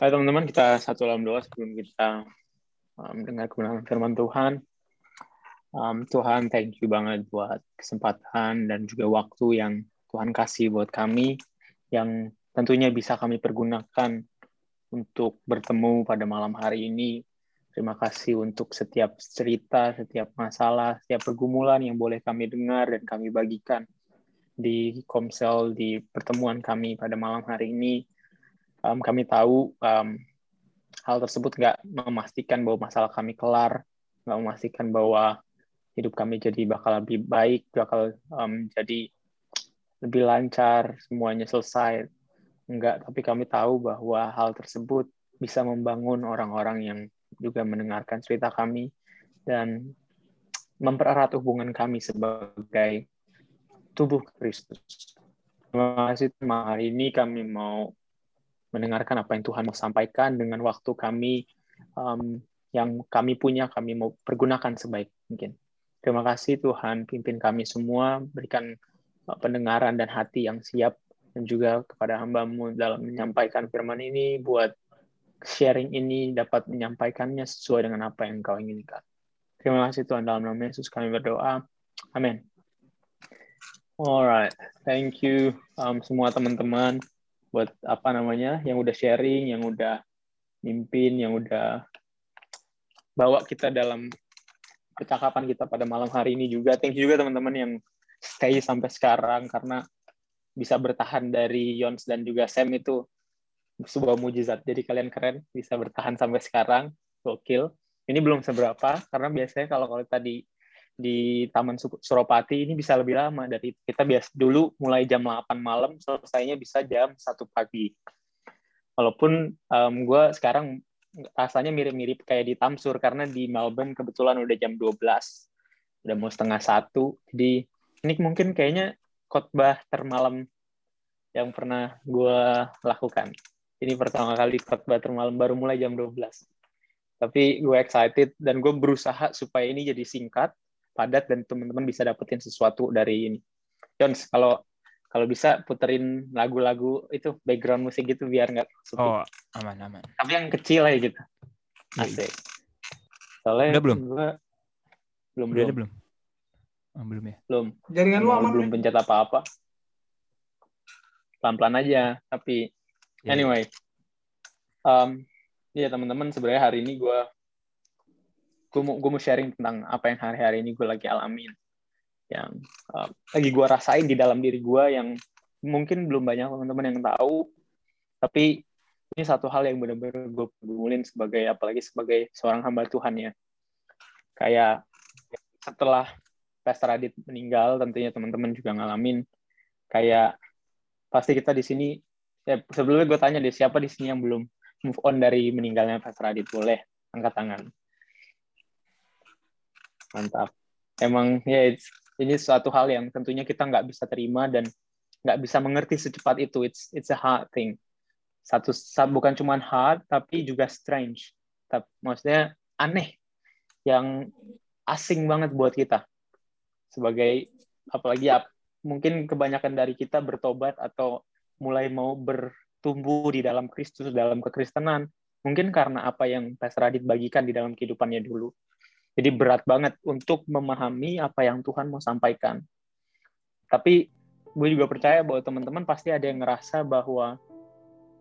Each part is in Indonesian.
Hai teman-teman, kita satu dalam doa sebelum kita um, dengar kebenaran firman Tuhan. Um, Tuhan, thank you banget buat kesempatan dan juga waktu yang Tuhan kasih buat kami, yang tentunya bisa kami pergunakan untuk bertemu pada malam hari ini. Terima kasih untuk setiap cerita, setiap masalah, setiap pergumulan yang boleh kami dengar dan kami bagikan di Komsel, di pertemuan kami pada malam hari ini um, kami tahu um, hal tersebut nggak memastikan bahwa masalah kami kelar, nggak memastikan bahwa hidup kami jadi bakal lebih baik, bakal um, jadi lebih lancar, semuanya selesai. Enggak, tapi kami tahu bahwa hal tersebut bisa membangun orang-orang yang juga mendengarkan cerita kami dan mempererat hubungan kami sebagai tubuh Kristus. Terima kasih hari ini kami mau mendengarkan apa yang Tuhan mau sampaikan dengan waktu kami um, yang kami punya, kami mau pergunakan sebaik mungkin. Terima kasih Tuhan, pimpin kami semua, berikan uh, pendengaran dan hati yang siap, dan juga kepada hambamu dalam menyampaikan firman ini, buat sharing ini dapat menyampaikannya sesuai dengan apa yang kau inginkan. Terima kasih Tuhan, dalam nama Yesus kami berdoa. Amin. Alright, thank you um, semua teman-teman buat apa namanya yang udah sharing, yang udah mimpin, yang udah bawa kita dalam percakapan kita pada malam hari ini juga. Thank you juga teman-teman yang stay sampai sekarang karena bisa bertahan dari Yons dan juga Sam itu sebuah mujizat. Jadi kalian keren bisa bertahan sampai sekarang. Gokil. Ini belum seberapa karena biasanya kalau kalau tadi di Taman Suropati ini bisa lebih lama. Dari kita biasa dulu mulai jam 8 malam selesainya bisa jam satu pagi. Walaupun um, gue sekarang rasanya mirip-mirip kayak di Tamsur karena di Melbourne kebetulan udah jam 12 udah mau setengah satu. Jadi ini mungkin kayaknya khotbah termalam yang pernah gue lakukan. Ini pertama kali khotbah termalam baru mulai jam 12 tapi gue excited dan gue berusaha supaya ini jadi singkat padat dan teman-teman bisa dapetin sesuatu dari ini. Jones, kalau kalau bisa puterin lagu-lagu itu background musik gitu biar nggak sepi. Oh, aman aman. Tapi yang kecil aja gitu. Iya, iya. Asik. Soalnya Udah belum? Gua... Belum Udah belum. belum. Oh, belum ya? Belum. Jaringan lu aman. Belum pencet apa-apa. Pelan-pelan aja, tapi yeah. anyway. Um, ya teman-teman sebenarnya hari ini gue gue mau gue mau sharing tentang apa yang hari-hari ini gue lagi alamin. Yang uh, lagi gue rasain di dalam diri gue yang mungkin belum banyak teman-teman yang tahu. Tapi ini satu hal yang benar-benar gue pedulin sebagai apalagi sebagai seorang hamba Tuhan ya. Kayak setelah Pastor Adit meninggal tentunya teman-teman juga ngalamin. Kayak pasti kita di sini ya sebelumnya gue tanya deh siapa di sini yang belum move on dari meninggalnya Pastor Adit? Boleh angkat tangan mantap. Emang ya ini suatu hal yang tentunya kita nggak bisa terima dan nggak bisa mengerti secepat itu. It's it's a hard thing. Satu bukan cuma hard tapi juga strange. Tapi maksudnya aneh. Yang asing banget buat kita. Sebagai apalagi ya, mungkin kebanyakan dari kita bertobat atau mulai mau bertumbuh di dalam Kristus dalam kekristenan. Mungkin karena apa yang Pastor Radit bagikan di dalam kehidupannya dulu jadi berat banget untuk memahami apa yang Tuhan mau sampaikan. Tapi gue juga percaya bahwa teman-teman pasti ada yang ngerasa bahwa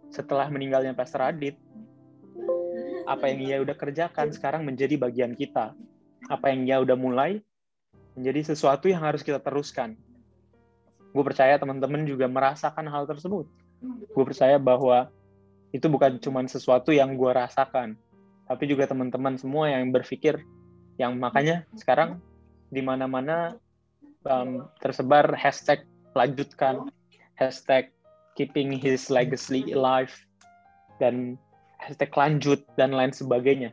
setelah meninggalnya Pastor Adit, apa yang ia udah kerjakan sekarang menjadi bagian kita. Apa yang ia udah mulai menjadi sesuatu yang harus kita teruskan. Gue percaya teman-teman juga merasakan hal tersebut. Gue percaya bahwa itu bukan cuma sesuatu yang gue rasakan, tapi juga teman-teman semua yang berpikir yang makanya sekarang di mana-mana um, tersebar hashtag lanjutkan hashtag keeping his legacy alive dan hashtag lanjut dan lain sebagainya.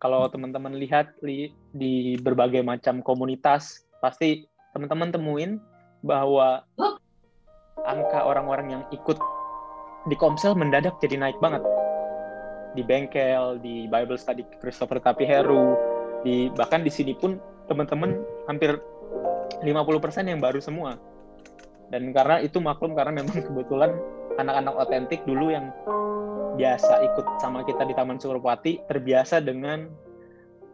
Kalau teman-teman lihat li, di berbagai macam komunitas pasti teman-teman temuin bahwa angka orang-orang yang ikut di Komsel mendadak jadi naik banget. Di bengkel, di Bible Study Christopher Tapiheru, di bahkan di sini pun teman-teman hampir 50% yang baru semua dan karena itu maklum karena memang kebetulan anak-anak otentik dulu yang biasa ikut sama kita di Taman Suropati terbiasa dengan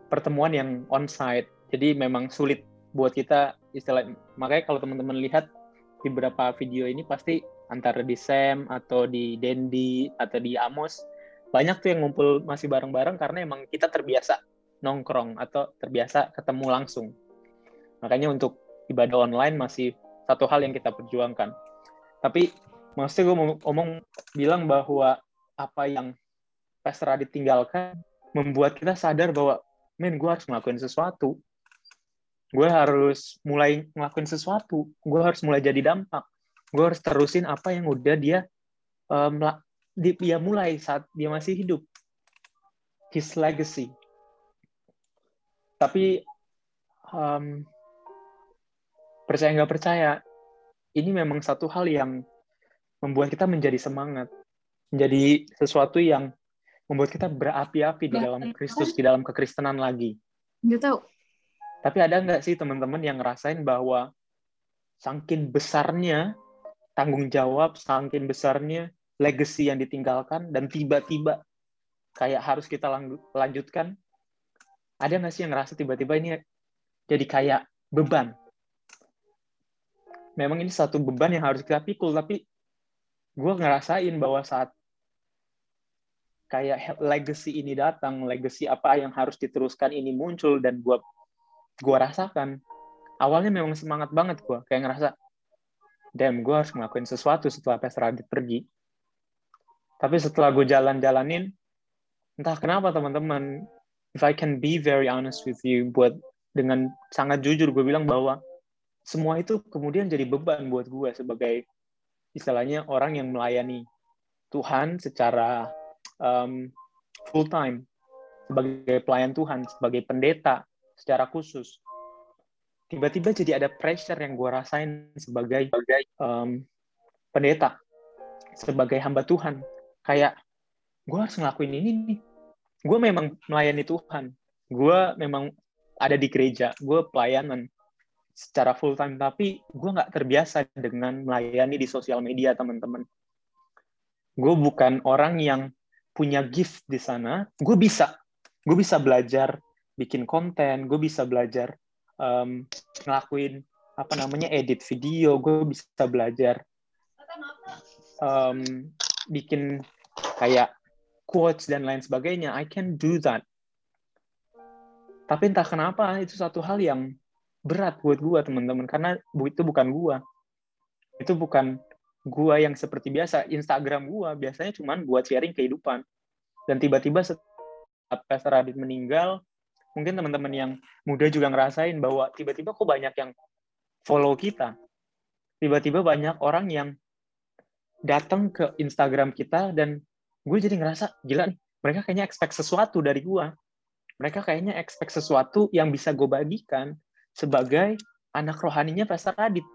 pertemuan yang onsite. Jadi memang sulit buat kita istilah makanya kalau teman-teman lihat di beberapa video ini pasti antara di Sam atau di Dendi atau di Amos banyak tuh yang ngumpul masih bareng-bareng karena emang kita terbiasa nongkrong atau terbiasa ketemu langsung. Makanya untuk ibadah online masih satu hal yang kita perjuangkan. Tapi maksudnya gue ngomong bilang bahwa apa yang Pastor Adit tinggalkan membuat kita sadar bahwa men gue harus ngelakuin sesuatu. Gue harus mulai ngelakuin sesuatu. Gue harus mulai jadi dampak. Gue harus terusin apa yang udah dia um, dia mulai saat dia masih hidup. His legacy tapi um, percaya nggak percaya ini memang satu hal yang membuat kita menjadi semangat menjadi sesuatu yang membuat kita berapi-api di dalam Kristus, di dalam kekristenan lagi. Nggak tahu. Tapi ada nggak sih teman-teman yang ngerasain bahwa sangkin besarnya tanggung jawab, sangkin besarnya legacy yang ditinggalkan, dan tiba-tiba kayak harus kita lanjutkan, ada nggak sih yang ngerasa tiba-tiba ini jadi kayak beban? Memang ini satu beban yang harus kita pikul, tapi gue ngerasain bahwa saat kayak legacy ini datang, legacy apa yang harus diteruskan ini muncul dan gue gua rasakan awalnya memang semangat banget gue kayak ngerasa damn gue harus ngelakuin sesuatu setelah Pastor Radit pergi tapi setelah gue jalan-jalanin entah kenapa teman-teman if I can be very honest with you buat dengan sangat jujur gue bilang bahwa semua itu kemudian jadi beban buat gue sebagai istilahnya orang yang melayani Tuhan secara um, full time sebagai pelayan Tuhan, sebagai pendeta secara khusus. Tiba-tiba jadi ada pressure yang gue rasain sebagai um, pendeta, sebagai hamba Tuhan. Kayak gue harus ngelakuin ini nih. Gue memang melayani Tuhan. Gue memang ada di gereja. Gue pelayanan secara full time, tapi gue nggak terbiasa dengan melayani di sosial media, teman-teman. Gue bukan orang yang punya gift di sana, gue bisa, gue bisa belajar bikin konten, gue bisa belajar um, ngelakuin apa namanya edit video, gue bisa belajar um, bikin kayak quotes dan lain sebagainya. I can do that. Tapi entah kenapa itu satu hal yang berat buat gue teman-teman karena itu bukan gue. Itu bukan gua yang seperti biasa Instagram gua biasanya cuma buat sharing kehidupan dan tiba-tiba setelah Pastor Radit meninggal mungkin teman-teman yang muda juga ngerasain bahwa tiba-tiba kok banyak yang follow kita tiba-tiba banyak orang yang datang ke Instagram kita dan gue jadi ngerasa gila nih mereka kayaknya expect sesuatu dari gue mereka kayaknya expect sesuatu yang bisa gue bagikan sebagai anak rohaninya Pastor Radit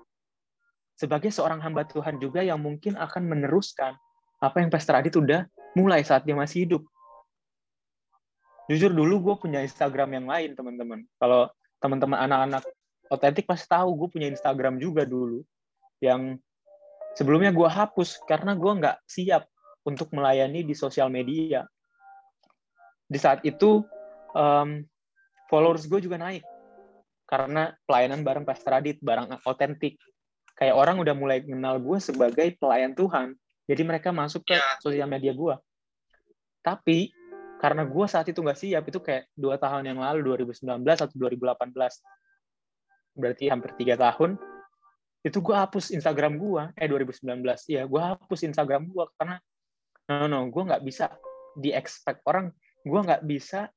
sebagai seorang hamba Tuhan juga yang mungkin akan meneruskan apa yang Pastor Adit udah mulai saat dia masih hidup. Jujur dulu gue punya Instagram yang lain, teman-teman. Kalau teman-teman anak-anak otentik pasti tahu gue punya Instagram juga dulu. Yang sebelumnya gue hapus karena gue nggak siap untuk melayani di sosial media. Di saat itu, um, followers gue juga naik. Karena pelayanan bareng Pastor Adit, bareng otentik kayak orang udah mulai kenal gue sebagai pelayan Tuhan. Jadi mereka masuk ke yeah. sosial media gue. Tapi karena gue saat itu nggak siap, itu kayak dua tahun yang lalu, 2019 atau 2018. Berarti hampir tiga tahun. Itu gue hapus Instagram gue. Eh, 2019. Iya, gue hapus Instagram gue. Karena, no, no, gue nggak bisa di-expect orang. Gue nggak bisa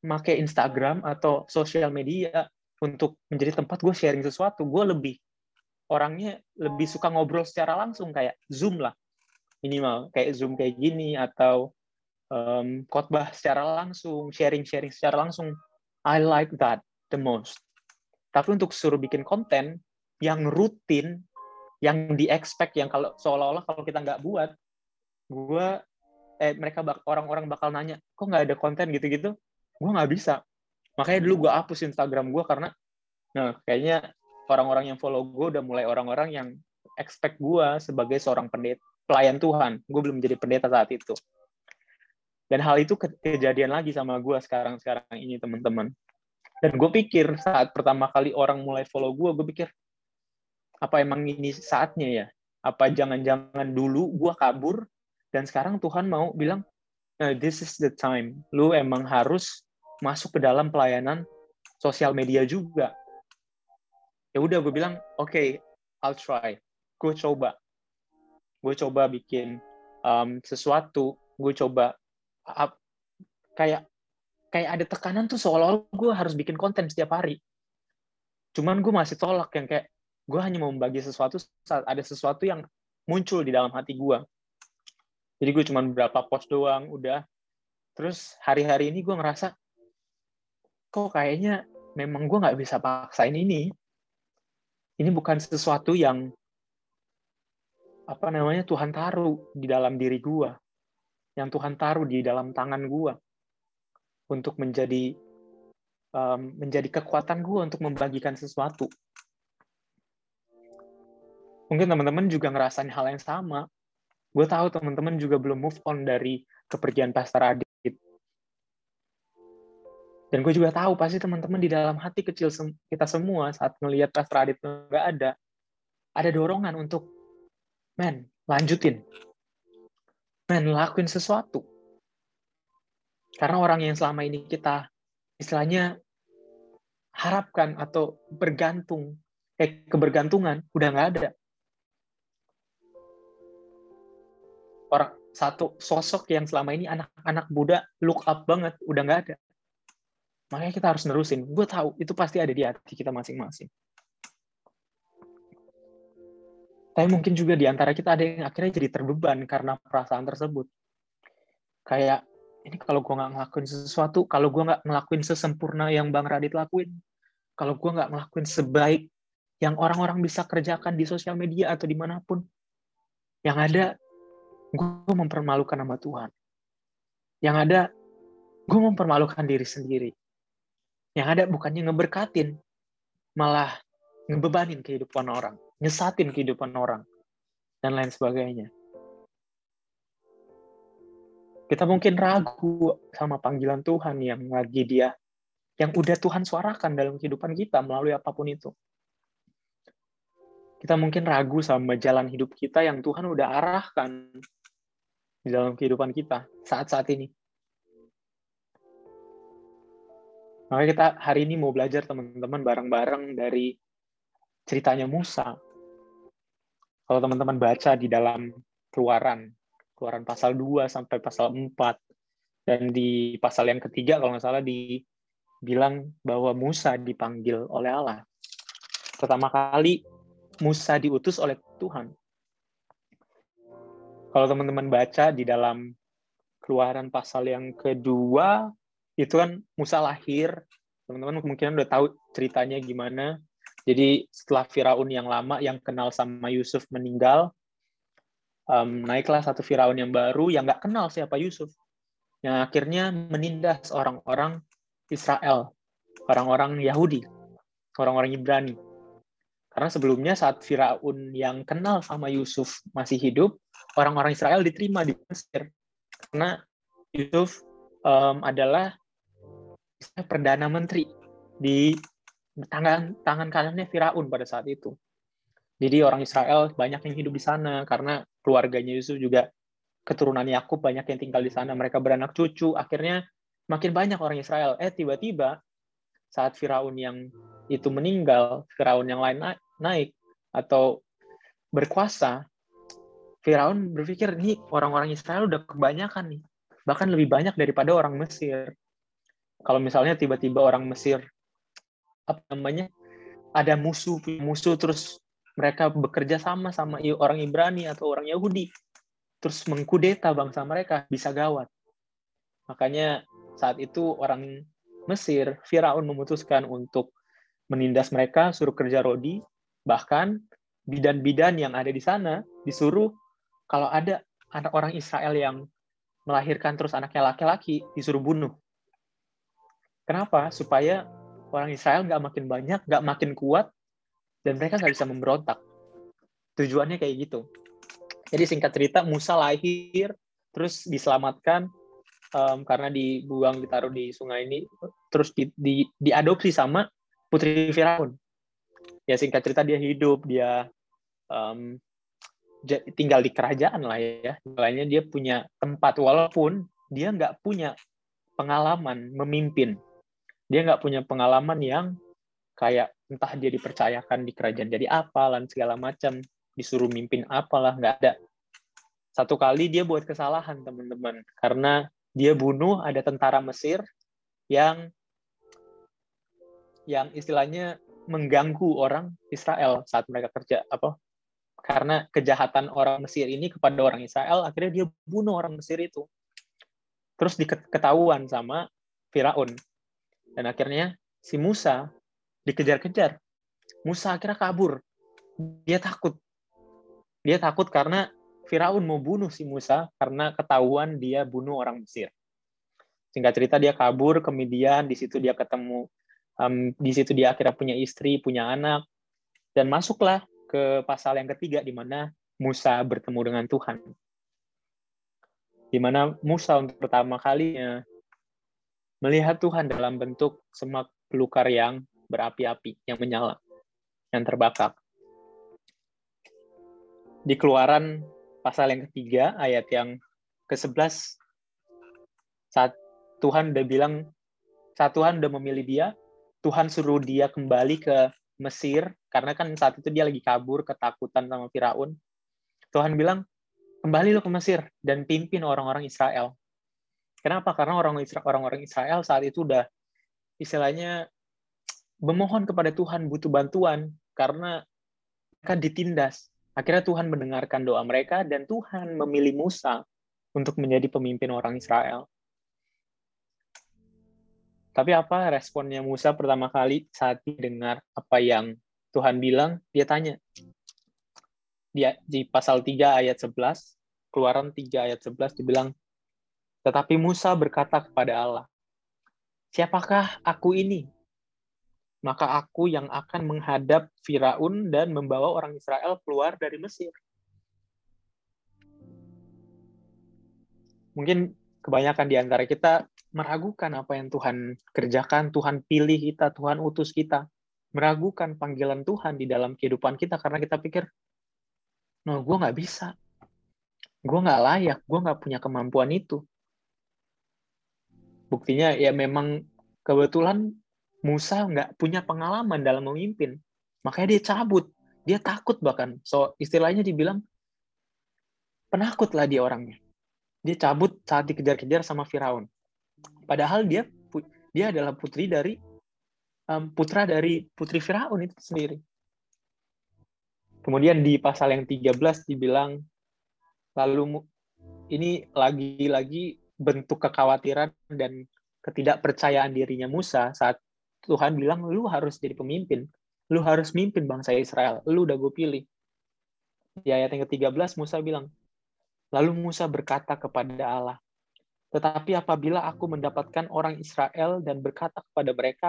pakai Instagram atau sosial media untuk menjadi tempat gue sharing sesuatu. Gue lebih orangnya lebih suka ngobrol secara langsung kayak Zoom lah minimal kayak Zoom kayak gini atau um, khotbah secara langsung, sharing-sharing secara langsung. I like that the most. Tapi untuk suruh bikin konten yang rutin, yang di expect, yang kalau seolah-olah kalau kita nggak buat, gue eh mereka bak, orang-orang bakal nanya, kok nggak ada konten gitu-gitu? Gue nggak bisa. Makanya dulu gue hapus Instagram gue karena, nah kayaknya orang-orang yang follow gue udah mulai orang-orang yang expect gue sebagai seorang pendeta, pelayan Tuhan. Gue belum menjadi pendeta saat itu. Dan hal itu ke kejadian lagi sama gue sekarang-sekarang ini, teman-teman. Dan gue pikir saat pertama kali orang mulai follow gue, gue pikir, apa emang ini saatnya ya? Apa jangan-jangan dulu gue kabur, dan sekarang Tuhan mau bilang, nah, this is the time. Lu emang harus masuk ke dalam pelayanan sosial media juga. Ya udah, gue bilang, oke, okay, I'll try. Gue coba. Gue coba bikin um, sesuatu. Gue coba up, kayak kayak ada tekanan tuh seolah-olah gue harus bikin konten setiap hari. Cuman gue masih tolak yang kayak gue hanya mau membagi sesuatu saat ada sesuatu yang muncul di dalam hati gue. Jadi gue cuman berapa post doang, udah. Terus hari-hari ini gue ngerasa, kok kayaknya memang gue nggak bisa paksain ini. Ini bukan sesuatu yang apa namanya Tuhan taruh di dalam diri gue yang Tuhan taruh di dalam tangan gue untuk menjadi um, menjadi kekuatan gue untuk membagikan sesuatu. Mungkin teman-teman juga ngerasain hal yang sama. Gue tahu teman-teman juga belum move on dari kepergian Pastor Adit. Dan gue juga tahu pasti teman-teman di dalam hati kecil kita semua saat melihat Pastor Adit nggak ada, ada dorongan untuk, men, lanjutin, men lakuin sesuatu. Karena orang yang selama ini kita istilahnya harapkan atau bergantung eh kebergantungan udah nggak ada orang satu sosok yang selama ini anak-anak muda look up banget udah nggak ada. Makanya kita harus nerusin. Gue tahu itu pasti ada di hati kita masing-masing. Tapi mungkin juga di antara kita ada yang akhirnya jadi terbeban karena perasaan tersebut. Kayak, ini kalau gue nggak ngelakuin sesuatu, kalau gue nggak ngelakuin sesempurna yang Bang Radit lakuin, kalau gue nggak ngelakuin sebaik yang orang-orang bisa kerjakan di sosial media atau di mana pun, yang ada, gue mempermalukan nama Tuhan. Yang ada, gue mempermalukan diri sendiri. Yang ada bukannya ngeberkatin, malah ngebebanin kehidupan orang nyesatin kehidupan orang, dan lain sebagainya. Kita mungkin ragu sama panggilan Tuhan yang lagi dia, yang udah Tuhan suarakan dalam kehidupan kita melalui apa pun itu. Kita mungkin ragu sama jalan hidup kita yang Tuhan udah arahkan di dalam kehidupan kita saat-saat ini. Maka kita hari ini mau belajar teman-teman bareng-bareng dari ceritanya Musa kalau teman-teman baca di dalam keluaran, keluaran pasal 2 sampai pasal 4, dan di pasal yang ketiga kalau nggak salah dibilang bahwa Musa dipanggil oleh Allah. Pertama kali Musa diutus oleh Tuhan. Kalau teman-teman baca di dalam keluaran pasal yang kedua, itu kan Musa lahir. Teman-teman kemungkinan udah tahu ceritanya gimana. Jadi setelah Firaun yang lama yang kenal sama Yusuf meninggal, um, naiklah satu Firaun yang baru yang nggak kenal siapa Yusuf, yang akhirnya menindas orang-orang Israel, orang-orang Yahudi, orang-orang Ibrani. Karena sebelumnya saat Firaun yang kenal sama Yusuf masih hidup, orang-orang Israel diterima di Mesir. Karena Yusuf um, adalah perdana menteri di tangan tangan kanannya Firaun pada saat itu. Jadi orang Israel banyak yang hidup di sana karena keluarganya Yusuf juga keturunan Yakub banyak yang tinggal di sana. Mereka beranak cucu. Akhirnya makin banyak orang Israel. Eh tiba-tiba saat Firaun yang itu meninggal, Firaun yang lain naik atau berkuasa, Firaun berpikir nih orang-orang Israel udah kebanyakan nih, bahkan lebih banyak daripada orang Mesir. Kalau misalnya tiba-tiba orang Mesir apa namanya ada musuh musuh terus mereka bekerja sama sama orang Ibrani atau orang Yahudi terus mengkudeta bangsa mereka bisa gawat makanya saat itu orang Mesir Firaun memutuskan untuk menindas mereka suruh kerja rodi bahkan bidan-bidan yang ada di sana disuruh kalau ada anak orang Israel yang melahirkan terus anaknya laki-laki disuruh bunuh kenapa supaya orang Israel nggak makin banyak, nggak makin kuat, dan mereka nggak bisa memberontak. Tujuannya kayak gitu. Jadi singkat cerita Musa lahir terus diselamatkan um, karena dibuang ditaruh di sungai ini terus di, di, diadopsi sama putri Firaun. Ya singkat cerita dia hidup dia um, tinggal di kerajaan lah ya. Lainnya dia punya tempat walaupun dia nggak punya pengalaman memimpin. Dia nggak punya pengalaman yang kayak entah dia dipercayakan di kerajaan jadi apa dan segala macam disuruh mimpin apalah nggak ada satu kali dia buat kesalahan teman-teman karena dia bunuh ada tentara Mesir yang yang istilahnya mengganggu orang Israel saat mereka kerja apa? Karena kejahatan orang Mesir ini kepada orang Israel akhirnya dia bunuh orang Mesir itu. Terus diketahuan sama Firaun. Dan akhirnya si Musa dikejar-kejar. Musa akhirnya kabur. Dia takut. Dia takut karena Firaun mau bunuh si Musa karena ketahuan dia bunuh orang Mesir. Singkat cerita dia kabur, kemudian di situ dia ketemu, um, di situ dia akhirnya punya istri, punya anak, dan masuklah ke pasal yang ketiga di mana Musa bertemu dengan Tuhan. Di mana Musa untuk pertama kalinya melihat Tuhan dalam bentuk semak belukar yang berapi-api, yang menyala, yang terbakar di keluaran pasal yang ketiga, ayat yang ke-11, saat Tuhan udah bilang, saat Tuhan udah memilih dia, Tuhan suruh dia kembali ke Mesir, karena kan saat itu dia lagi kabur, ketakutan sama Firaun. Tuhan bilang, kembali lo ke Mesir dan pimpin orang-orang Israel. Kenapa? Karena orang-orang Israel saat itu udah istilahnya memohon kepada Tuhan butuh bantuan karena mereka ditindas Akhirnya Tuhan mendengarkan doa mereka dan Tuhan memilih Musa untuk menjadi pemimpin orang Israel. Tapi apa responnya Musa pertama kali saat dengar apa yang Tuhan bilang? Dia tanya. Dia di pasal 3 ayat 11, Keluaran 3 ayat 11 dibilang, "Tetapi Musa berkata kepada Allah, Siapakah aku ini maka aku yang akan menghadap Firaun dan membawa orang Israel keluar dari Mesir. Mungkin kebanyakan di antara kita meragukan apa yang Tuhan kerjakan, Tuhan pilih kita, Tuhan utus kita. Meragukan panggilan Tuhan di dalam kehidupan kita karena kita pikir, no, gue nggak bisa. Gue nggak layak, gue nggak punya kemampuan itu. Buktinya ya memang kebetulan Musa nggak punya pengalaman dalam memimpin. Makanya dia cabut. Dia takut bahkan. So, istilahnya dibilang, penakut lah dia orangnya. Dia cabut saat dikejar-kejar sama Firaun. Padahal dia dia adalah putri dari um, putra dari putri Firaun itu sendiri. Kemudian di pasal yang 13 dibilang lalu ini lagi-lagi bentuk kekhawatiran dan ketidakpercayaan dirinya Musa saat Tuhan bilang lu harus jadi pemimpin. Lu harus mimpin bangsa Israel. Lu udah gue pilih. Di ayat yang ke-13 Musa bilang, Lalu Musa berkata kepada Allah, Tetapi apabila aku mendapatkan orang Israel dan berkata kepada mereka,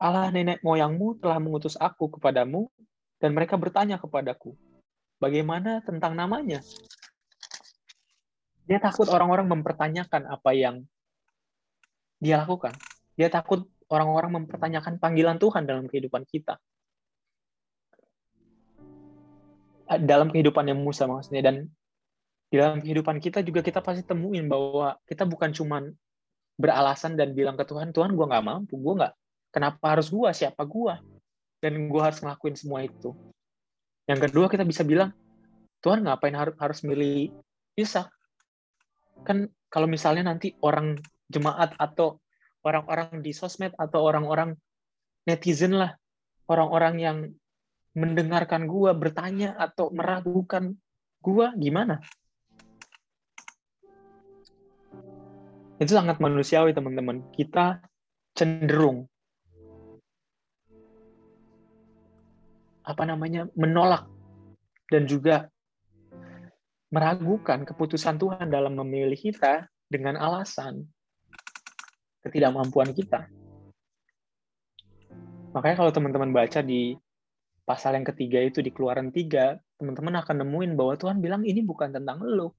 Allah nenek moyangmu telah mengutus aku kepadamu, dan mereka bertanya kepadaku, bagaimana tentang namanya? Dia takut orang-orang mempertanyakan apa yang dia lakukan. Dia takut orang-orang mempertanyakan panggilan Tuhan dalam kehidupan kita. Dalam kehidupan yang Musa maksudnya dan di dalam kehidupan kita juga kita pasti temuin bahwa kita bukan cuman beralasan dan bilang ke Tuhan, Tuhan gue nggak mampu, gue nggak, kenapa harus gue, siapa gue, dan gue harus ngelakuin semua itu. Yang kedua kita bisa bilang, Tuhan ngapain harus harus milih Ishak? Kan kalau misalnya nanti orang jemaat atau orang-orang di sosmed atau orang-orang netizen lah, orang-orang yang mendengarkan gua bertanya atau meragukan gua gimana? Itu sangat manusiawi teman-teman. Kita cenderung apa namanya menolak dan juga meragukan keputusan Tuhan dalam memilih kita dengan alasan ketidakmampuan kita. Makanya kalau teman-teman baca di pasal yang ketiga itu di keluaran tiga, teman-teman akan nemuin bahwa Tuhan bilang ini bukan tentang lo.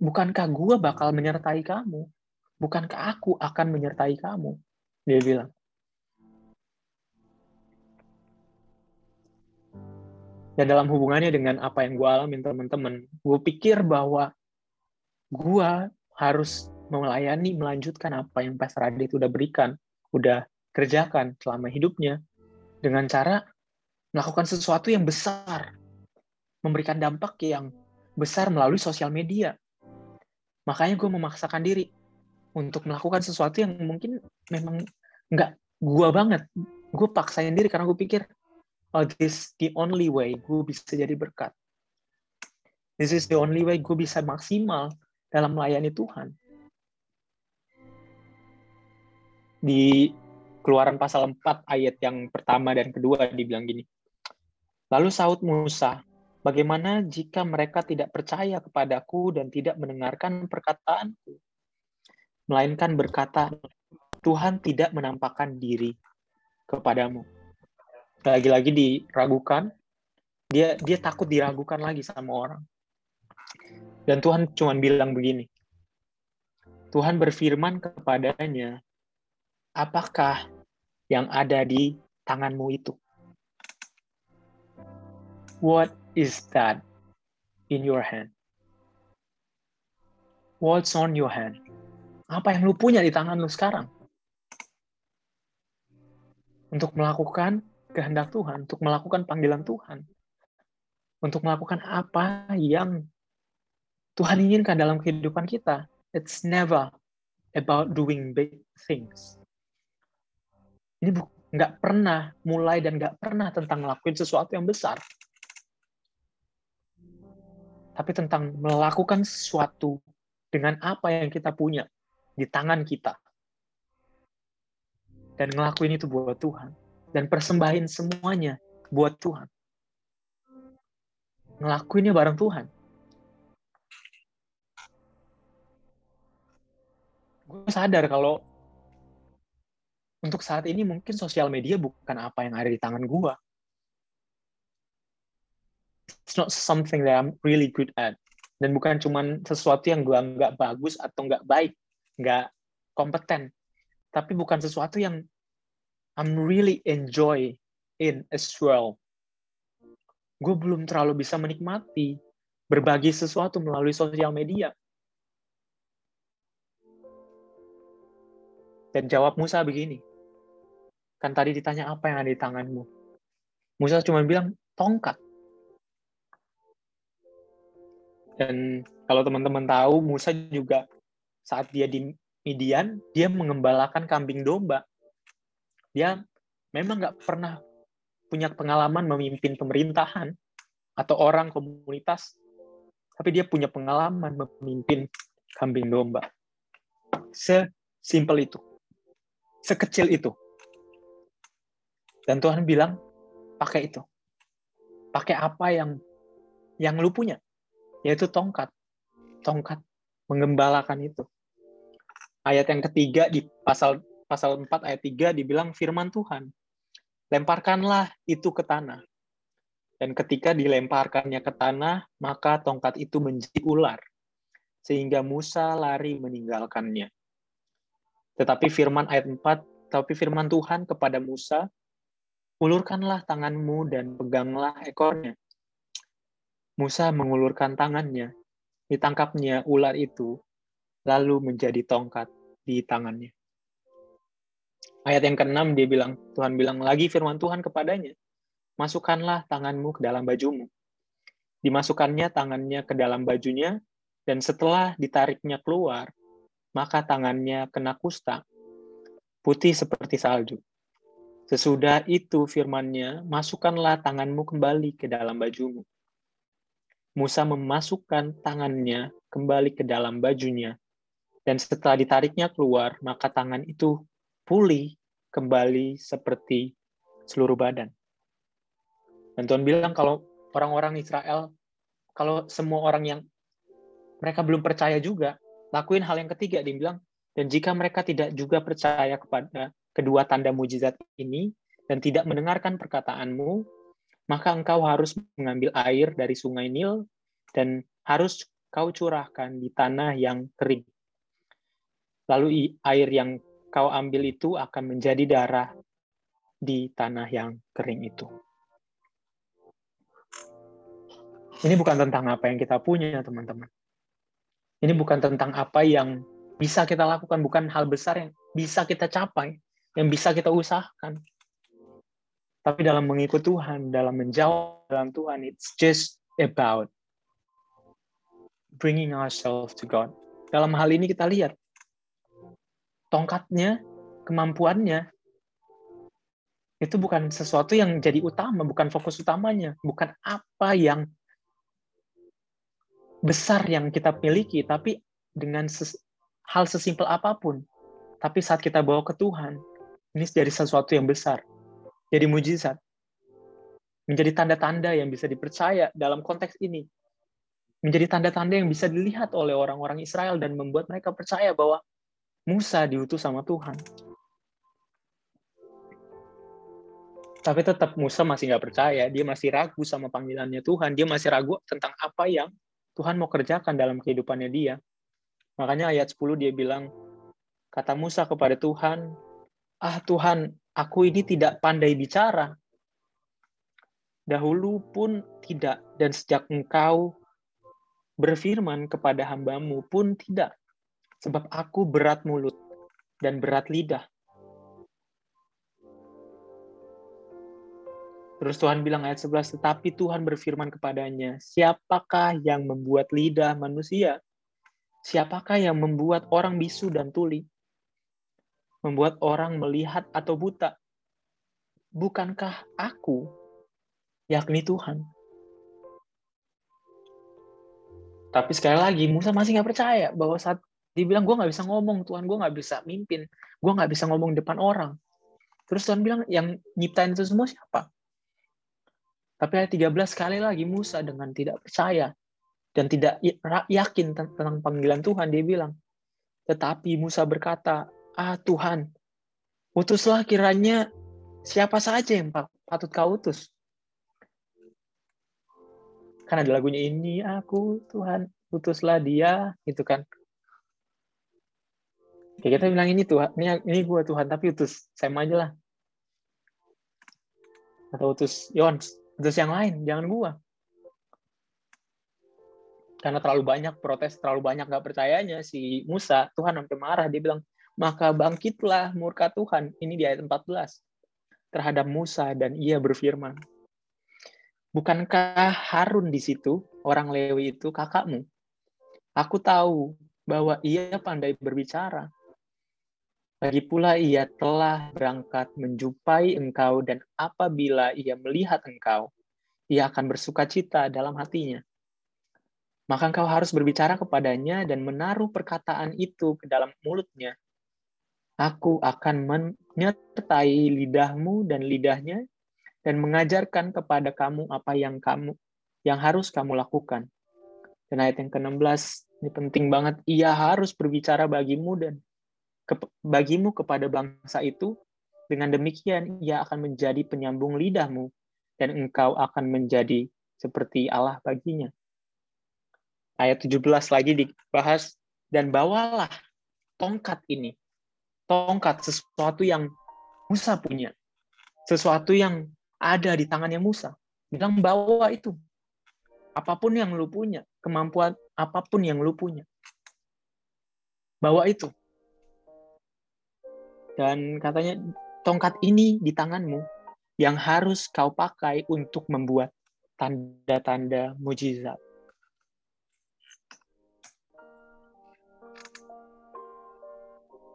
Bukankah gue bakal menyertai kamu? Bukankah aku akan menyertai kamu? Dia bilang. Dan dalam hubungannya dengan apa yang gue alamin teman-teman, gue pikir bahwa gue harus melayani, melanjutkan apa yang Pastor Adi itu udah berikan, udah kerjakan selama hidupnya, dengan cara melakukan sesuatu yang besar, memberikan dampak yang besar melalui sosial media. Makanya gue memaksakan diri untuk melakukan sesuatu yang mungkin memang nggak gue banget. Gue paksain diri karena gue pikir, oh this the only way gue bisa jadi berkat. This is the only way gue bisa maksimal dalam melayani Tuhan. Di keluaran pasal 4 ayat yang pertama dan kedua dibilang gini. Lalu saud Musa, bagaimana jika mereka tidak percaya kepadaku dan tidak mendengarkan perkataanku? Melainkan berkata, Tuhan tidak menampakkan diri kepadamu. Lagi-lagi diragukan, dia dia takut diragukan lagi sama orang. Dan Tuhan cuma bilang begini, Tuhan berfirman kepadanya, apakah yang ada di tanganmu itu? What is that in your hand? What's on your hand? Apa yang lu punya di tangan lu sekarang? Untuk melakukan kehendak Tuhan, untuk melakukan panggilan Tuhan. Untuk melakukan apa yang Tuhan inginkan dalam kehidupan kita. It's never about doing big things. Ini nggak pernah mulai dan nggak pernah tentang ngelakuin sesuatu yang besar tapi tentang melakukan sesuatu dengan apa yang kita punya di tangan kita. Dan ngelakuin itu buat Tuhan. Dan persembahin semuanya buat Tuhan. Ngelakuinnya bareng Tuhan. Gue sadar kalau untuk saat ini mungkin sosial media bukan apa yang ada di tangan gue it's not something that I'm really good at. Dan bukan cuman sesuatu yang gue nggak bagus atau nggak baik nggak kompeten. Tapi bukan sesuatu yang I'm really enjoy in as well. Gue belum terlalu bisa menikmati berbagi sesuatu melalui sosial media. Dan jawab Musa begini kan tadi ditanya apa yang ada di tanganmu Musa cuma bilang tongkat Dan kalau teman-teman tahu, Musa juga saat dia di Midian, dia mengembalakan kambing domba. Dia memang nggak pernah punya pengalaman memimpin pemerintahan atau orang komunitas, tapi dia punya pengalaman memimpin kambing domba. Sesimpel itu. Sekecil itu. Dan Tuhan bilang, pakai itu. Pakai apa yang yang lu punya yaitu tongkat. Tongkat mengembalakan itu. Ayat yang ketiga di pasal pasal 4 ayat 3 dibilang firman Tuhan. Lemparkanlah itu ke tanah. Dan ketika dilemparkannya ke tanah, maka tongkat itu menjadi ular. Sehingga Musa lari meninggalkannya. Tetapi firman ayat 4, tapi firman Tuhan kepada Musa, ulurkanlah tanganmu dan peganglah ekornya. Musa mengulurkan tangannya, ditangkapnya ular itu, lalu menjadi tongkat di tangannya. Ayat yang keenam dia bilang, Tuhan bilang lagi firman Tuhan kepadanya, masukkanlah tanganmu ke dalam bajumu. Dimasukkannya tangannya ke dalam bajunya, dan setelah ditariknya keluar, maka tangannya kena kusta, putih seperti salju. Sesudah itu firmannya, masukkanlah tanganmu kembali ke dalam bajumu. Musa memasukkan tangannya kembali ke dalam bajunya, dan setelah ditariknya keluar, maka tangan itu pulih kembali seperti seluruh badan. Dan Tuhan bilang kalau orang-orang Israel, kalau semua orang yang mereka belum percaya juga, lakuin hal yang ketiga, dia bilang, dan jika mereka tidak juga percaya kepada kedua tanda mujizat ini, dan tidak mendengarkan perkataanmu, maka engkau harus mengambil air dari sungai Nil dan harus kau curahkan di tanah yang kering. Lalu air yang kau ambil itu akan menjadi darah di tanah yang kering itu. Ini bukan tentang apa yang kita punya, teman-teman. Ini bukan tentang apa yang bisa kita lakukan, bukan hal besar yang bisa kita capai, yang bisa kita usahakan. Tapi dalam mengikut Tuhan, dalam menjawab dalam Tuhan, it's just about bringing ourselves to God. Dalam hal ini kita lihat, tongkatnya, kemampuannya, itu bukan sesuatu yang jadi utama, bukan fokus utamanya, bukan apa yang besar yang kita miliki, tapi dengan ses hal sesimpel apa pun. Tapi saat kita bawa ke Tuhan, ini jadi sesuatu yang besar. Jadi mujizat. Menjadi tanda-tanda yang bisa dipercaya dalam konteks ini. Menjadi tanda-tanda yang bisa dilihat oleh orang-orang Israel dan membuat mereka percaya bahwa Musa diutus sama Tuhan. Tapi tetap Musa masih nggak percaya, dia masih ragu sama panggilannya Tuhan, dia masih ragu tentang apa yang Tuhan mau kerjakan dalam kehidupannya dia. Makanya ayat 10 dia bilang, kata Musa kepada Tuhan, ah Tuhan, aku ini tidak pandai bicara. Dahulu pun tidak, dan sejak engkau berfirman kepada hambamu pun tidak. Sebab aku berat mulut dan berat lidah. Terus Tuhan bilang ayat 11, tetapi Tuhan berfirman kepadanya, siapakah yang membuat lidah manusia? Siapakah yang membuat orang bisu dan tuli? Membuat orang melihat atau buta? Bukankah aku, yakni Tuhan? Tapi sekali lagi, Musa masih nggak percaya bahwa saat dia bilang, gue nggak bisa ngomong, Tuhan, gue nggak bisa mimpin, gue nggak bisa ngomong depan orang. Terus Tuhan bilang, yang nyiptain itu semua siapa? Tapi ayat 13 sekali lagi Musa dengan tidak percaya dan tidak yakin tentang panggilan Tuhan, dia bilang, tetapi Musa berkata, ah Tuhan, utuslah kiranya siapa saja yang patut kau utus. Karena ada lagunya ini, aku Tuhan, utuslah dia, gitu kan. Kayak kita bilang ini Tuhan, ini, ini gue Tuhan, tapi utus Sam aja lah. Atau utus Yons, Terus yang lain, jangan gua. Karena terlalu banyak protes, terlalu banyak gak percayanya si Musa, Tuhan sampai marah. Dia bilang, maka bangkitlah murka Tuhan. Ini di ayat 14. Terhadap Musa dan ia berfirman, Bukankah Harun di situ, orang Lewi itu kakakmu? Aku tahu bahwa ia pandai berbicara lagi pula ia telah berangkat menjumpai engkau dan apabila ia melihat engkau, ia akan bersuka cita dalam hatinya. Maka engkau harus berbicara kepadanya dan menaruh perkataan itu ke dalam mulutnya. Aku akan menyertai lidahmu dan lidahnya dan mengajarkan kepada kamu apa yang kamu yang harus kamu lakukan. Dan ayat yang ke-16 ini penting banget. Ia harus berbicara bagimu dan bagimu kepada bangsa itu, dengan demikian ia akan menjadi penyambung lidahmu, dan engkau akan menjadi seperti Allah baginya. Ayat 17 lagi dibahas, dan bawalah tongkat ini. Tongkat sesuatu yang Musa punya. Sesuatu yang ada di tangannya Musa. Bilang bawa itu. Apa pun yang lu punya, kemampuan apa pun yang lu punya. Bawa itu. Dan katanya tongkat ini di tanganmu yang harus kau pakai untuk membuat tanda-tanda mujizat.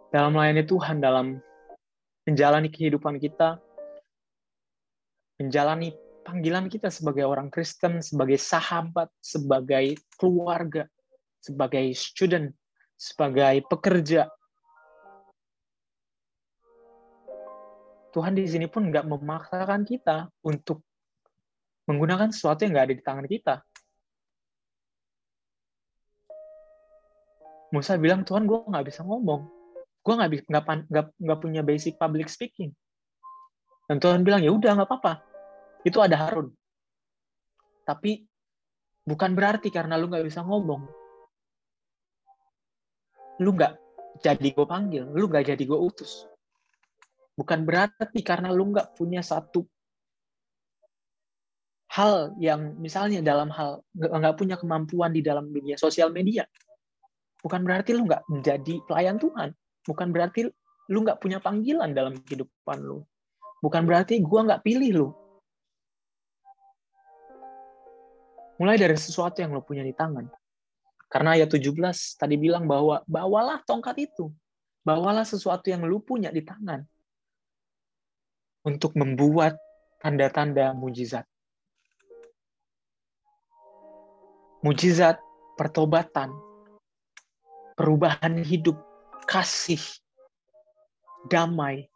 Dalam melayani Tuhan, dalam menjalani kehidupan kita, menjalani panggilan kita sebagai orang Kristen, sebagai sahabat, sebagai keluarga, sebagai student, sebagai pekerja, Tuhan di sini pun nggak memaksakan kita untuk menggunakan sesuatu yang nggak ada di tangan kita. Musa bilang, Tuhan gue nggak bisa ngomong. Gue nggak nggak punya basic public speaking. Dan Tuhan bilang, ya udah nggak apa-apa. Itu ada Harun. tapi bukan berarti karena lu nggak bisa ngomong, lu nggak jadi gue panggil, lu nggak jadi gue utus. Bukan berarti karena lu nggak punya satu hal yang misalnya dalam hal nggak punya kemampuan di dalam dunia sosial media, bukan berarti lu nggak menjadi pelayan Tuhan. Bukan berarti lu nggak punya panggilan dalam kehidupan lu. Bukan berarti gue nggak pilih lu. Mulai dari sesuatu yang lu punya di tangan. Karena ayat 17 tadi bilang bahwa bawalah tongkat itu. Bawalah sesuatu yang lu punya di tangan. Untuk membuat tanda-tanda mujizat. Mujizat pertobatan, perubahan hidup, kasih, damai,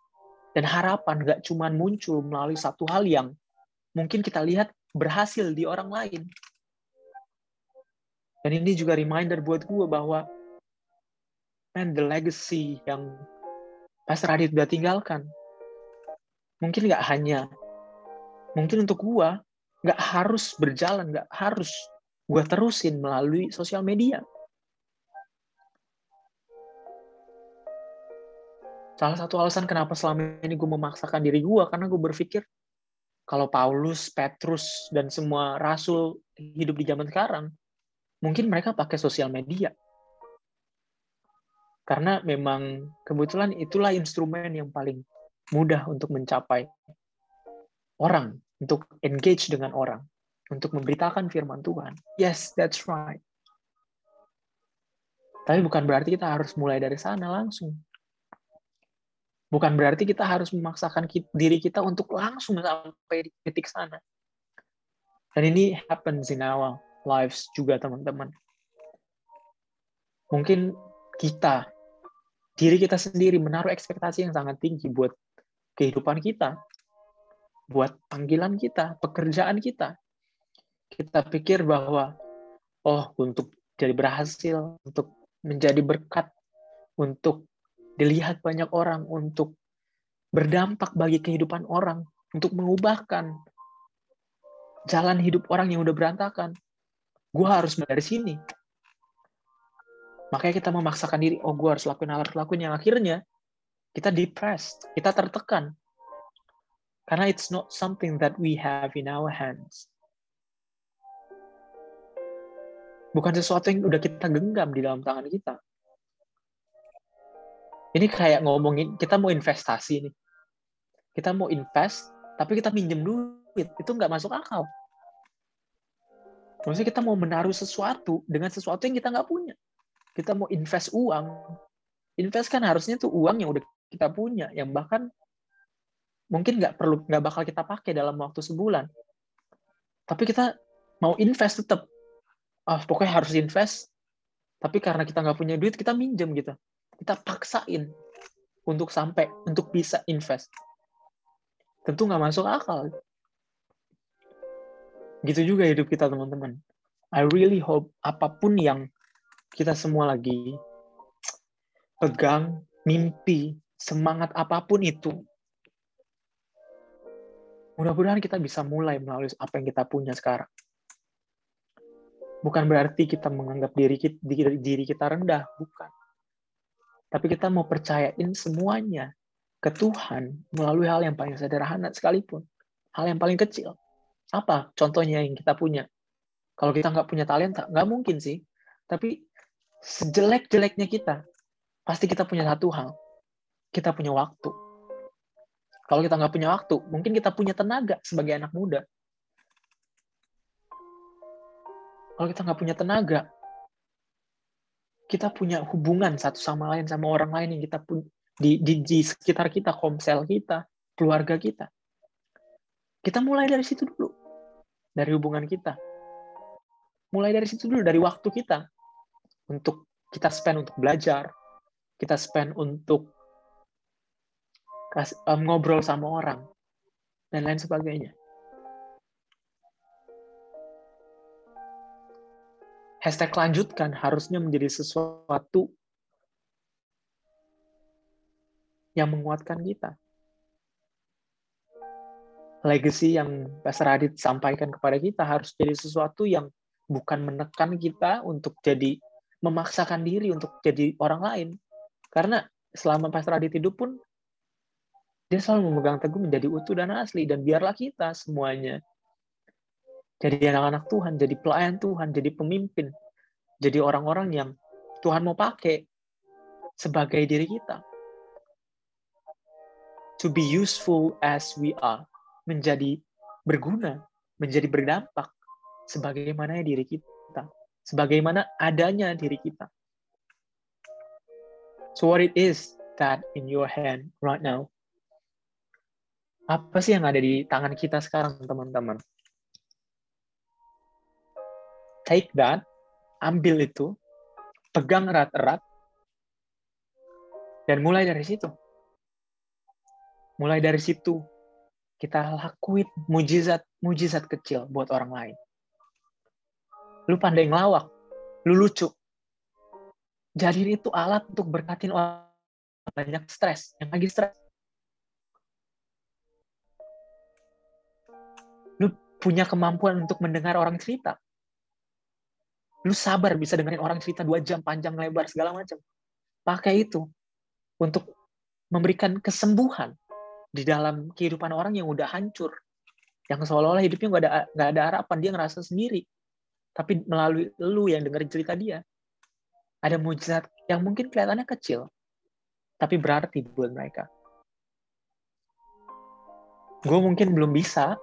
dan harapan gak cuma muncul melalui satu hal yang mungkin kita lihat berhasil di orang lain. Dan ini juga reminder buat gue bahwa man, the legacy yang Pastor Radit udah tinggalkan, mungkin gak hanya, mungkin untuk gue, gak harus berjalan, gak harus gue terusin melalui sosial media. Salah satu alasan kenapa selama ini gue memaksakan diri gue karena gue berpikir kalau Paulus, Petrus dan semua rasul hidup di zaman sekarang, mungkin mereka pakai sosial media. Karena memang kebetulan itulah instrumen yang paling mudah untuk mencapai orang, untuk engage dengan orang, untuk memberitakan firman Tuhan. Yes, that's right. Tapi bukan berarti kita harus mulai dari sana langsung. Bukan berarti kita harus memaksakan diri kita untuk langsung sampai di titik sana. Dan ini happens in our lives juga teman-teman. Mungkin kita, diri kita sendiri menaruh ekspektasi yang sangat tinggi buat kehidupan kita, buat panggilan kita, pekerjaan kita. Kita pikir bahwa, oh untuk jadi berhasil, untuk menjadi berkat, untuk dilihat banyak orang untuk berdampak bagi kehidupan orang, untuk mengubahkan jalan hidup orang yang udah berantakan. Gue harus dari sini. Makanya kita memaksakan diri, oh gue harus lakuin hal lakuin yang akhirnya kita depressed, kita tertekan. Karena it's not something that we have in our hands. Bukan sesuatu yang udah kita genggam di dalam tangan kita. Ini kayak ngomongin kita mau investasi nih. Kita mau invest, tapi kita minjem duit. Itu nggak masuk akal. Maksudnya kita mau menaruh sesuatu dengan sesuatu yang kita nggak punya. Kita mau invest uang. Invest kan harusnya tuh uang yang udah kita punya, yang bahkan mungkin nggak perlu nggak bakal kita pakai dalam waktu sebulan. Tapi kita mau invest tetap. Ah, pokoknya harus invest. Tapi karena kita nggak punya duit, kita minjem gitu kita paksain untuk sampai untuk bisa invest. Tentu nggak masuk akal. Gitu juga hidup kita teman-teman. I really hope apa pun yang kita semua lagi pegang mimpi semangat apa pun itu mudah-mudahan kita bisa mulai melalui apa yang kita punya sekarang. Bukan berarti kita menganggap diri kita, diri kita rendah bukan tapi kita mau percayain semuanya ke Tuhan melalui hal yang paling sederhana sekalipun. Hal yang paling kecil. Apa contohnya yang kita punya? Kalau kita nggak punya talenta, nggak mungkin sih. Tapi sejelek-jeleknya kita, pasti kita punya satu hal. Kita punya waktu. Kalau kita nggak punya waktu, mungkin kita punya tenaga sebagai anak muda. Kalau kita nggak punya tenaga, kita punya hubungan satu sama lain sama orang lain yang kita punya di, di, di sekitar kita, komsel kita, keluarga kita. Kita mulai dari situ dulu. Dari hubungan kita. Mulai dari situ dulu, dari waktu kita. Untuk kita spend untuk belajar. Kita spend untuk ngobrol sama orang. Dan lain sebagainya. Hashtag lanjutkan harusnya menjadi sesuatu yang menguatkan kita. legacy yang Pastor Adit sampaikan kepada kita harus jadi sesuatu yang bukan menekan kita untuk jadi memaksakan diri untuk jadi orang lain. Karena selama Pastor Adit hidup pun dia selalu memegang teguh menjadi utuh dan asli dan biarlah kita semuanya jadi anak-anak Tuhan, jadi pelayan Tuhan, jadi pemimpin, jadi orang-orang yang Tuhan mau pakai sebagai diri kita. To be useful as we are, menjadi berguna, menjadi berdampak sebagaimana diri kita, sebagaimana adanya diri kita. So what it is that in your hand right now? Apa sih yang ada di tangan kita sekarang, teman-teman? Take that, ambil itu, pegang erat-erat, dan mulai dari situ. Mulai dari situ, kita lakuin mujizat mujizat kecil buat orang lain. Lu pandai ngelawak, lu lucu. Jadi itu alat untuk berkatin orang banyak stres, yang lagi stres. Lu punya kemampuan untuk mendengar orang cerita. Lu sabar bisa dengerin orang cerita dua jam panjang lebar segala macam. Pakai itu untuk memberikan kesembuhan di dalam kehidupan orang yang udah hancur, yang seolah-olah hidupnya nggak ada nggak ada harapan, dia ngerasa sendiri. Tapi melalui lu yang dengerin cerita dia, ada mujizat yang mungkin kelihatannya kecil, tapi berarti buat mereka. Gue mungkin belum bisa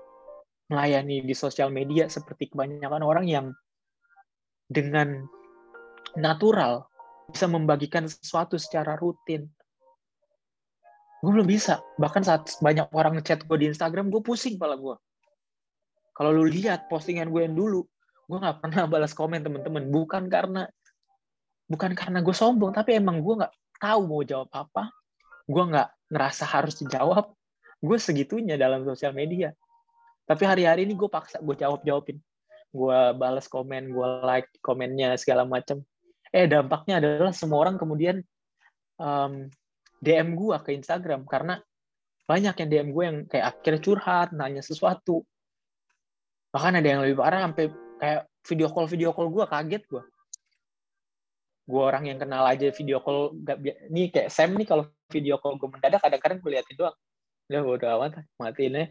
melayani di sosial media seperti kebanyakan orang yang dengan natural bisa membagikan sesuatu secara rutin, gue belum bisa. Bahkan saat banyak orang ngechat gue di Instagram gue pusing kepala gue kalau lu lihat postingan gue yang dulu gue nggak pernah balas komen temen-temen. Bukan karena bukan karena gue sombong tapi emang gue nggak tahu mau jawab apa. Gue nggak ngerasa harus dijawab. Gue segitunya dalam sosial media. Tapi hari-hari ini gue paksa gue jawab jawabin gue balas komen gue like komennya segala macam eh dampaknya adalah semua orang kemudian um, DM gue ke Instagram karena banyak yang DM gue yang kayak akhirnya curhat, nanya sesuatu. Bahkan ada yang lebih parah sampai kayak video call video call gue kaget gue. Gue orang yang kenal aja video call gak ini kayak Sam nih kalau video call gue mendadak kadang-kadang gue liatin doang. Udah udah amat matiin ya.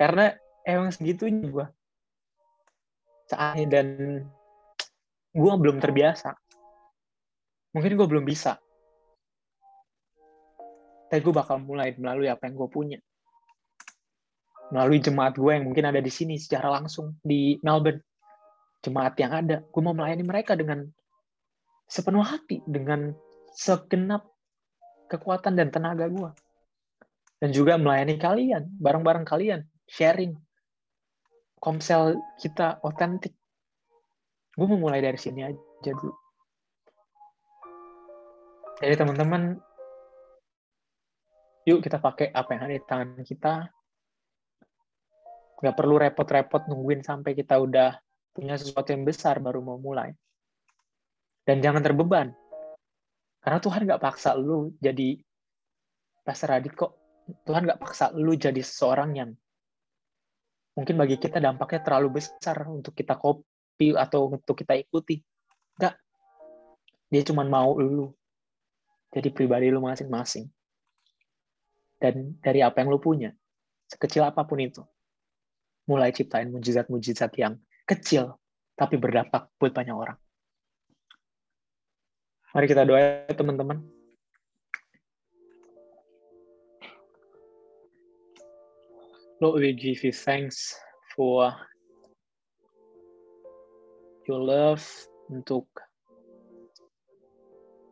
Karena emang segitunya gue. Saatnya dan gue belum terbiasa. Mungkin gue belum bisa. Tapi gue bakal mulai melalui apa yang gue punya. Melalui jemaat gue yang mungkin ada di sini secara langsung di Melbourne. Jemaat yang ada. Gue mau melayani mereka dengan sepenuh hati dengan segenap kekuatan dan tenaga gue dan juga melayani kalian bareng-bareng kalian sharing komsel kita otentik. Gue mau mulai dari sini aja dulu. Jadi teman-teman yuk kita pakai apa yang ada di tangan kita. Nggak perlu repot-repot nungguin sampai kita udah punya sesuatu yang besar baru mau mulai. Dan jangan terbeban. Karena Tuhan nggak paksa lu jadi Pastor Radit kok. Tuhan nggak paksa lu jadi seseorang yang mungkin bagi kita dampaknya terlalu besar untuk kita copy atau untuk kita ikuti nggak dia cuma mau lu jadi pribadi lu masing-masing dan dari apa yang lu punya, sekecil apa pun itu. Mulai ciptain mujizat-mujizat yang kecil, tapi berdampak buat banyak orang. Mari kita doa teman-teman. Lord, we give you thanks for your love untuk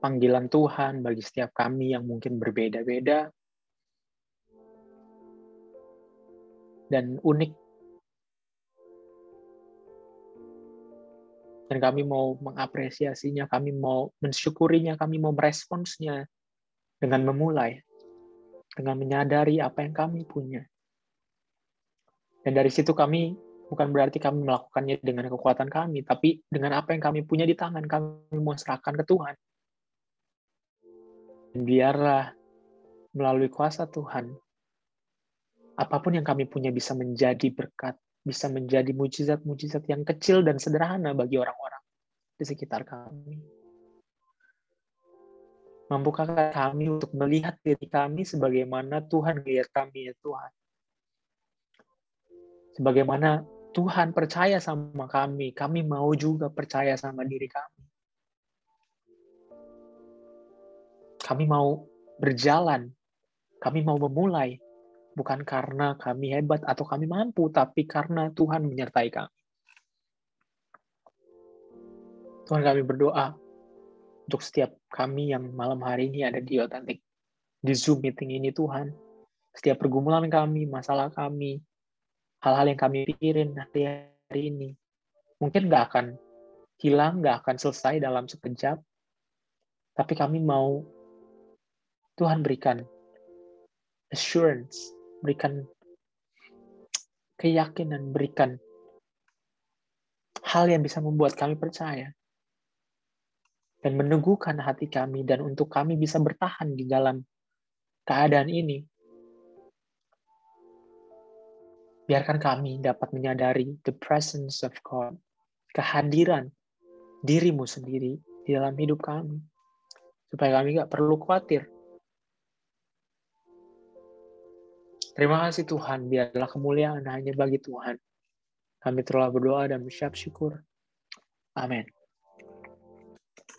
panggilan Tuhan bagi setiap kami yang mungkin berbeda-beda, dan unik. Dan kami mau mengapresiasinya, kami mau mensyukurinya, kami mau meresponsnya dengan memulai, dengan menyadari apa yang kami punya. Dan dari situ kami bukan berarti kami melakukannya dengan kekuatan kami, tapi dengan apa yang kami punya di tangan, kami mau serahkan ke Tuhan. Dan biarlah melalui kuasa Tuhan, apa pun yang kami punya bisa menjadi berkat, bisa menjadi mujizat-mujizat yang kecil dan sederhana bagi orang-orang di sekitar kami. Mampukah kami untuk melihat diri kami sebagaimana Tuhan melihat kami ya Tuhan. Sebagaimana Tuhan percaya sama kami, kami mau juga percaya sama diri kami. Kami mau berjalan, kami mau memulai, bukan karena kami hebat atau kami mampu, tapi karena Tuhan menyertai kami. Tuhan kami berdoa untuk setiap kami yang malam hari ini ada di Otentik. Di Zoom meeting ini Tuhan, setiap pergumulan kami, masalah kami, hal-hal yang kami pikirin hari, hari ini, mungkin nggak akan hilang, nggak akan selesai dalam sekejap, tapi kami mau Tuhan berikan assurance, berikan keyakinan, berikan hal yang bisa membuat kami percaya dan meneguhkan hati kami dan untuk kami bisa bertahan di dalam keadaan ini. Biarkan kami dapat menyadari the presence of God, kehadiran dirimu sendiri di dalam hidup kami. Supaya kami gak perlu khawatir. Terima kasih Tuhan, biarlah kemuliaan hanya bagi Tuhan. Kami telah berdoa dan bersyukur. Amin.